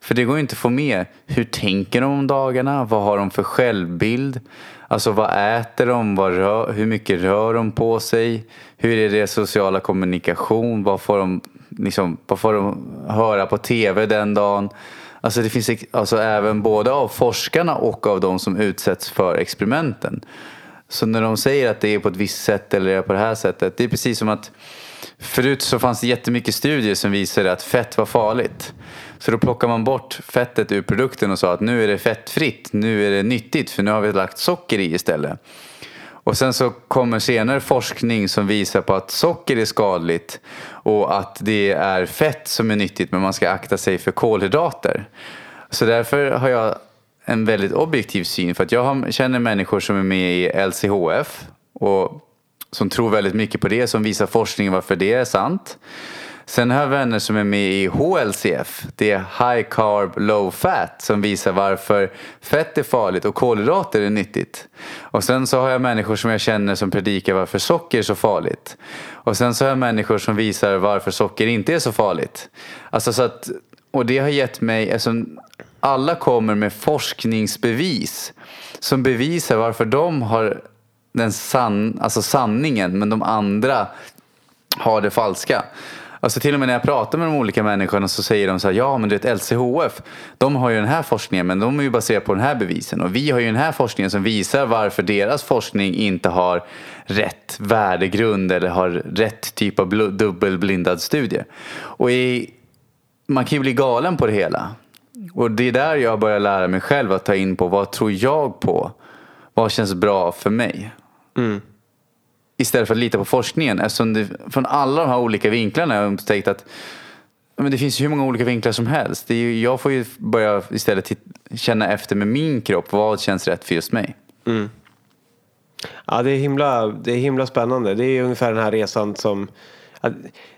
För det går inte att få med hur tänker de om dagarna? Vad har de för självbild? Alltså vad äter de? Vad rör, hur mycket rör de på sig? Hur är deras sociala kommunikation? Vad får de, liksom, vad får de höra på tv den dagen? Alltså det finns alltså även både av forskarna och av de som utsätts för experimenten. Så när de säger att det är på ett visst sätt eller är på det här sättet. Det är precis som att förut så fanns det jättemycket studier som visade att fett var farligt. Så då plockar man bort fettet ur produkten och sa att nu är det fettfritt, nu är det nyttigt för nu har vi lagt socker i istället. Och sen så kommer senare forskning som visar på att socker är skadligt och att det är fett som är nyttigt men man ska akta sig för kolhydrater. Så därför har jag en väldigt objektiv syn för att jag känner människor som är med i LCHF och som tror väldigt mycket på det, som visar forskning varför det är sant. Sen har jag vänner som är med i HLCF. Det är High Carb Low Fat som visar varför fett är farligt och kolhydrater är nyttigt. Och sen så har jag människor som jag känner som predikar varför socker är så farligt. Och sen så har jag människor som visar varför socker inte är så farligt. Alltså så att, och det har gett mig, alltså, alla kommer med forskningsbevis som bevisar varför de har den san, alltså sanningen men de andra har det falska. Alltså till och med när jag pratar med de olika människorna så säger de så här, ja men du vet LCHF, de har ju den här forskningen men de är ju baserade på den här bevisen och vi har ju den här forskningen som visar varför deras forskning inte har rätt värdegrund eller har rätt typ av dubbelblindad studie. Och i, man kan ju bli galen på det hela. Och det är där jag börjar lära mig själv att ta in på vad tror jag på? Vad känns bra för mig? Mm istället för att lita på forskningen. Eftersom det, från alla de här olika vinklarna har jag upptäckt att men det finns ju hur många olika vinklar som helst. Det är ju, jag får ju börja istället känna efter med min kropp. Vad känns rätt för just mig? Mm. Ja, det är, himla, det är himla spännande. Det är ungefär den här resan som...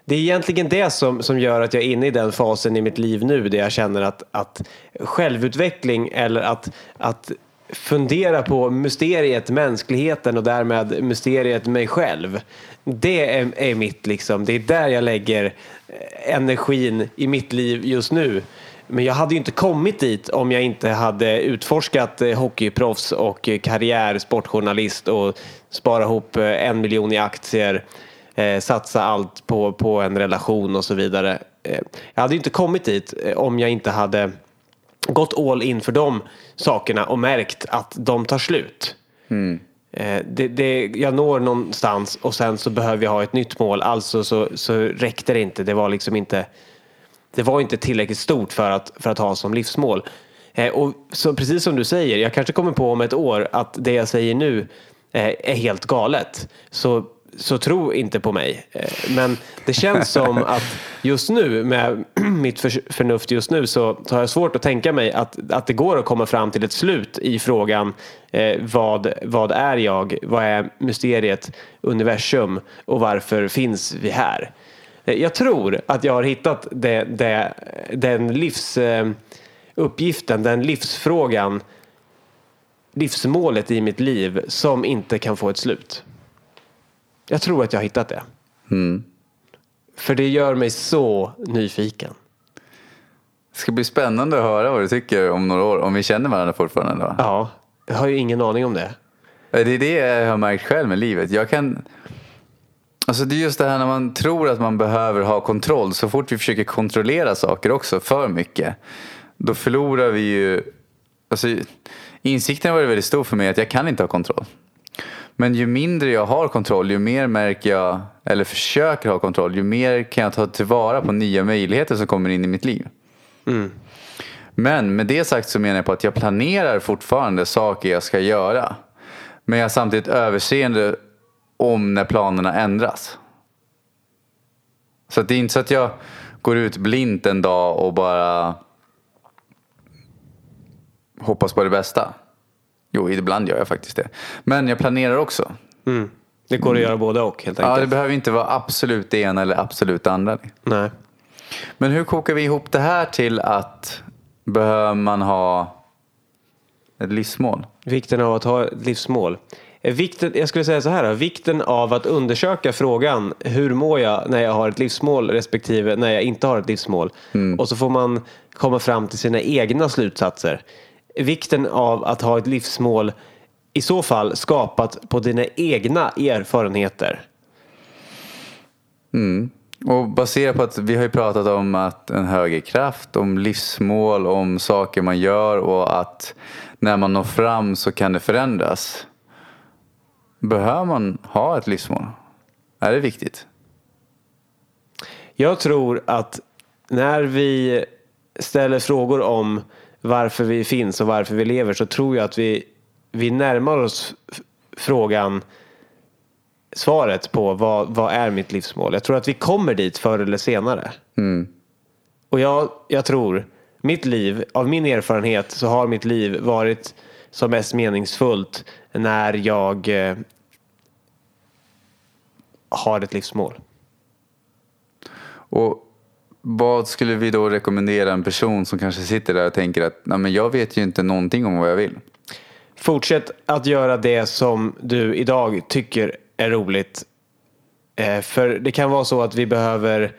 Det är egentligen det som, som gör att jag är inne i den fasen i mitt liv nu där jag känner att, att självutveckling eller att, att fundera på mysteriet mänskligheten och därmed mysteriet mig själv. Det är, är mitt liksom, det är där jag lägger eh, energin i mitt liv just nu. Men jag hade ju inte kommit dit om jag inte hade utforskat eh, hockeyproffs och eh, karriär, sportjournalist och spara ihop en miljon i aktier, eh, satsa allt på, på en relation och så vidare. Jag hade ju inte kommit dit om jag inte hade gått all in för de sakerna och märkt att de tar slut. Mm. Det, det, jag når någonstans och sen så behöver jag ha ett nytt mål. Alltså så, så räckte det inte. Det var liksom inte det var inte tillräckligt stort för att, för att ha som livsmål. Eh, och så precis som du säger, jag kanske kommer på om ett år att det jag säger nu eh, är helt galet. Så, så tro inte på mig. Eh, men det känns som (laughs) att just nu med (clears throat) mitt för, förnuft just nu så, så har jag svårt att tänka mig att, att det går att komma fram till ett slut i frågan eh, vad, vad är jag, vad är mysteriet, universum och varför finns vi här? Eh, jag tror att jag har hittat det, det, den livsuppgiften, eh, den livsfrågan, livsmålet i mitt liv som inte kan få ett slut. Jag tror att jag har hittat det. Mm. För det gör mig så nyfiken. Det ska bli spännande att höra vad du tycker om några år, om vi känner varandra fortfarande. Då. Ja, jag har ju ingen aning om det. Det är det jag har märkt själv med livet. Jag kan Alltså det är just det här när man tror att man behöver ha kontroll. Så fort vi försöker kontrollera saker också för mycket. Då förlorar vi ju... Alltså, insikten varit väldigt stor för mig att jag kan inte ha kontroll. Men ju mindre jag har kontroll, ju mer märker jag, eller försöker ha kontroll, ju mer kan jag ta tillvara på nya möjligheter som kommer in i mitt liv. Mm. Men med det sagt så menar jag på att jag planerar fortfarande saker jag ska göra. Men jag har samtidigt överseende om när planerna ändras. Så det är inte så att jag går ut blint en dag och bara hoppas på det bästa. Jo, ibland gör jag faktiskt det. Men jag planerar också. Mm. Det går att göra både och helt enkelt. Ja, det behöver inte vara absolut det ena eller absolut det andra. Nej. Men hur kokar vi ihop det här till att behöver man ha ett livsmål? Vikten av att ha ett livsmål. Vikten, jag skulle säga så här, vikten av att undersöka frågan hur mår jag när jag har ett livsmål respektive när jag inte har ett livsmål. Mm. Och så får man komma fram till sina egna slutsatser. Vikten av att ha ett livsmål i så fall skapat på dina egna erfarenheter. Mm. Och baserat på att vi har ju pratat om att en högre kraft, om livsmål, om saker man gör och att när man når fram så kan det förändras. Behöver man ha ett livsmål? Är det viktigt? Jag tror att när vi ställer frågor om varför vi finns och varför vi lever så tror jag att vi, vi närmar oss frågan svaret på vad, vad är mitt livsmål. Jag tror att vi kommer dit förr eller senare. Mm. Och jag, jag tror, mitt liv, av min erfarenhet så har mitt liv varit som mest meningsfullt när jag eh, har ett livsmål. Och vad skulle vi då rekommendera en person som kanske sitter där och tänker att Nej, men jag vet ju inte någonting om vad jag vill? Fortsätt att göra det som du idag tycker är roligt. Eh, för det kan vara så att vi behöver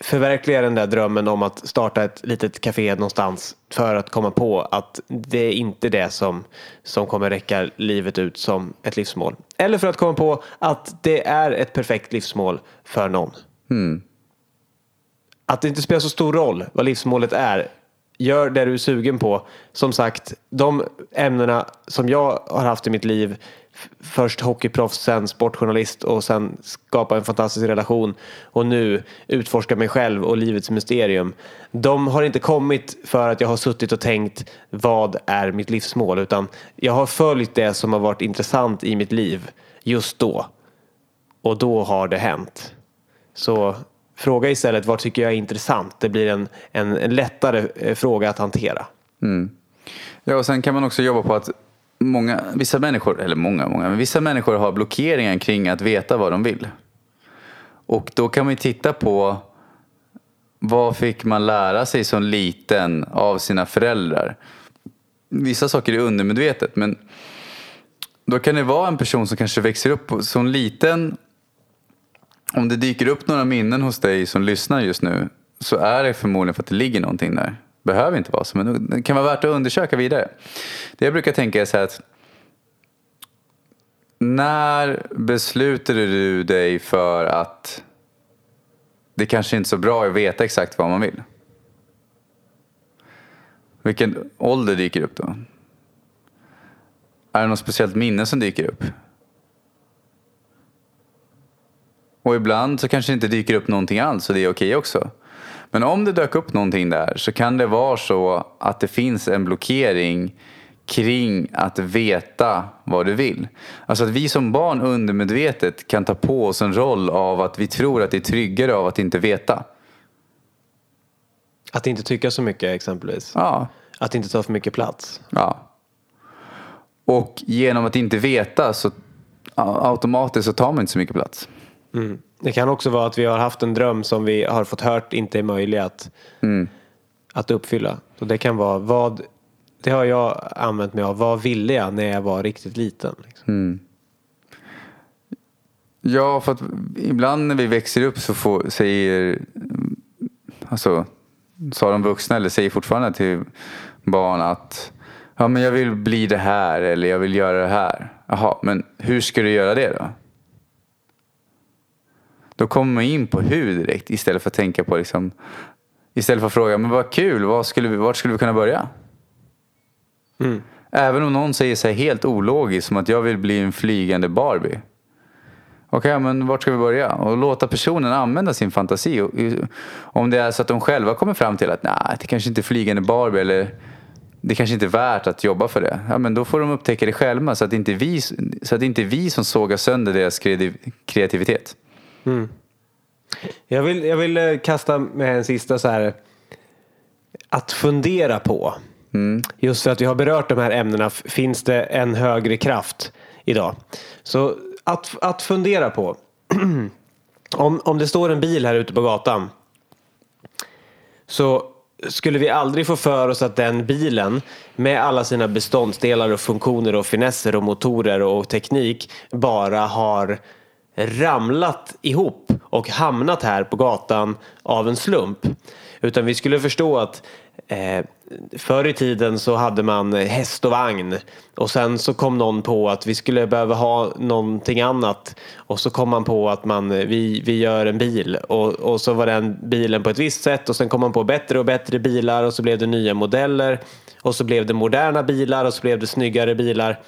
förverkliga den där drömmen om att starta ett litet café någonstans för att komma på att det är inte det som, som kommer räcka livet ut som ett livsmål. Eller för att komma på att det är ett perfekt livsmål för någon. Mm. Att det inte spelar så stor roll vad livsmålet är. Gör det du är sugen på. Som sagt, de ämnena som jag har haft i mitt liv först hockeyproffs, sen sportjournalist och sen skapa en fantastisk relation och nu utforska mig själv och livets mysterium. De har inte kommit för att jag har suttit och tänkt vad är mitt livsmål utan jag har följt det som har varit intressant i mitt liv just då. Och då har det hänt. Så fråga istället vad tycker jag är intressant. Det blir en, en, en lättare eh, fråga att hantera. Mm. Ja, och sen kan man också jobba på att många, vissa människor, eller många, många, men vissa människor har blockeringar kring att veta vad de vill. Och då kan man ju titta på vad fick man lära sig som liten av sina föräldrar? Vissa saker är undermedvetet, men då kan det vara en person som kanske växer upp som liten. Om det dyker upp några minnen hos dig som lyssnar just nu så är det förmodligen för att det ligger någonting där. Behöver inte vara så, men det kan vara värt att undersöka vidare. Det jag brukar tänka är så här att när beslutade du dig för att det kanske inte är så bra att veta exakt vad man vill? Vilken ålder dyker upp då? Är det något speciellt minne som dyker upp? Och ibland så kanske det inte dyker upp någonting alls och det är okej också. Men om det dök upp någonting där så kan det vara så att det finns en blockering kring att veta vad du vill. Alltså att vi som barn undermedvetet kan ta på oss en roll av att vi tror att det är tryggare av att inte veta. Att inte tycka så mycket exempelvis. Ja, Att inte ta för mycket plats. ja. Och genom att inte veta så automatiskt så tar man inte så mycket plats. Mm. Det kan också vara att vi har haft en dröm som vi har fått hört inte är möjlig att, att uppfylla. Så det kan vara vad, det har jag använt mig av, vad ville jag när jag var riktigt liten? Liksom. Ja, för att ibland när vi växer upp så får, säger, alltså, sa de vuxna eller säger fortfarande till barn att ja, men jag vill bli det här eller jag vill göra det här. Jaha, men hur ska du göra det då? Då kommer man in på hur direkt istället för att tänka på liksom, istället för att fråga, men vad kul, vad skulle vi, vart skulle vi kunna börja? Även om någon säger sig helt ologiskt som att jag vill bli en flygande Barbie. Okej, men vart ska vi börja? Och låta personen använda sin fantasi. Om det är så att de själva kommer fram till att nej, det kanske inte är flygande Barbie eller det kanske inte är värt att jobba för det. Ja, men då får de upptäcka det själva så att det inte är vi, så att inte vi som sågar sönder deras kreativ- kreativitet. Jag vill, jag vill eh, kasta med en sista så här. Att fundera på. Just för att vi har berört de här ämnena finns det en högre kraft idag. Så att, att fundera på. (clears throat) om, om det står en bil här ute på gatan. Så skulle vi aldrig få för oss att den bilen med alla sina beståndsdelar och funktioner och finesser och motorer och teknik bara har ramlat ihop och hamnat här på gatan av en slump. Utan vi skulle förstå att eh, förr i tiden så hade man häst och vagn. Och sen så kom någon på att vi skulle behöva ha någonting annat. Och så kom man på att man, vi, vi gör en bil. Och, och så var den bilen på ett visst sätt. Och sen kom man på bättre och bättre bilar. Och så blev det nya modeller. Och så blev det moderna bilar. Och så blev det snyggare bilar.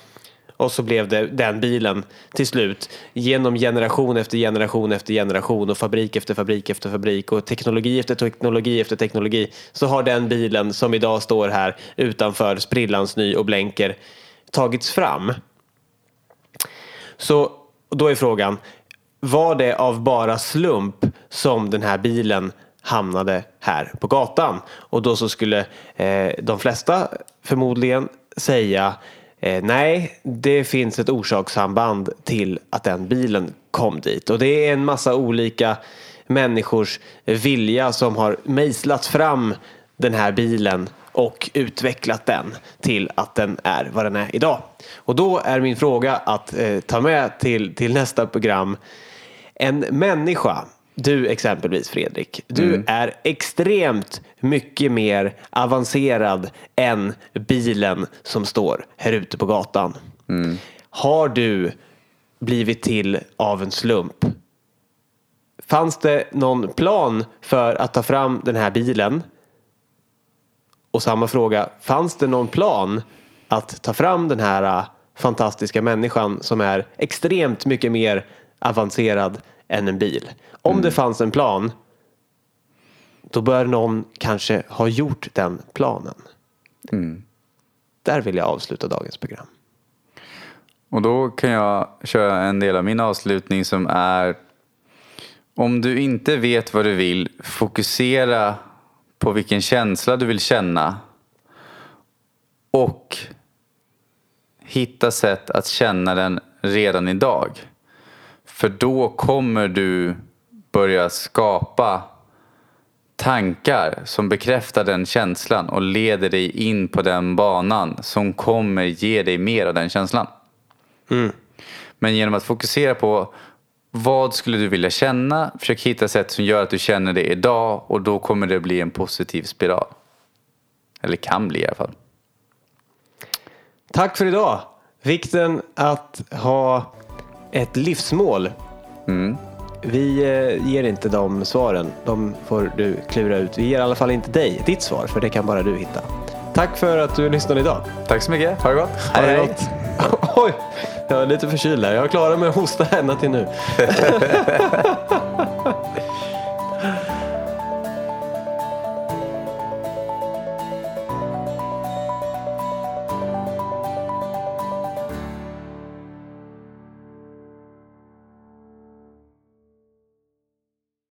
Och så blev det den bilen till slut genom generation efter generation efter generation och fabrik efter fabrik efter fabrik och teknologi efter teknologi efter teknologi så har den bilen som idag står här utanför sprillans ny och blänker tagits fram. Så då är frågan, var det av bara slump som den här bilen hamnade här på gatan? Och då så skulle eh, de flesta förmodligen säga eh, nej, det finns ett orsakssamband till att den bilen kom dit. Och det är en massa olika människors vilja som har mejslat fram den här bilen och utvecklat den till att den är vad den är idag. Och då är min fråga att eh, ta med till, till nästa program. En människa, du exempelvis Fredrik, du är extremt mycket mer avancerad än bilen som står här ute på gatan. Har du blivit till av en slump? Fanns det någon plan för att ta fram den här bilen? Och samma fråga, fanns det någon plan att ta fram den här äh, fantastiska människan som är extremt mycket mer avancerad än en bil? Om det fanns en plan, då bör någon kanske ha gjort den planen. Där vill jag avsluta dagens program. Och då kan jag köra en del av min avslutning som är om du inte vet vad du vill, fokusera på vilken känsla du vill känna och hitta sätt att känna den redan idag. För då kommer du börja skapa tankar som bekräftar den känslan och leder dig in på den banan som kommer ge dig mer av den känslan. Mm. Men genom att fokusera på vad skulle du vilja känna, försök hitta sätt som gör att du känner det idag och då kommer det bli en positiv spiral. Eller kan bli i alla fall. Tack för idag. Vikten att ha ett livsmål. Mm. Vi eh, ger inte de svaren. De får du klura ut. Vi ger i alla fall inte dig ditt svar, för det kan bara du hitta. Tack för att du lyssnade idag. Tack så mycket, ha det gott. Ha det gott. (laughs) Oj, jag är lite förkyld här. Jag klarar mig att hosta ända till nu. (laughs)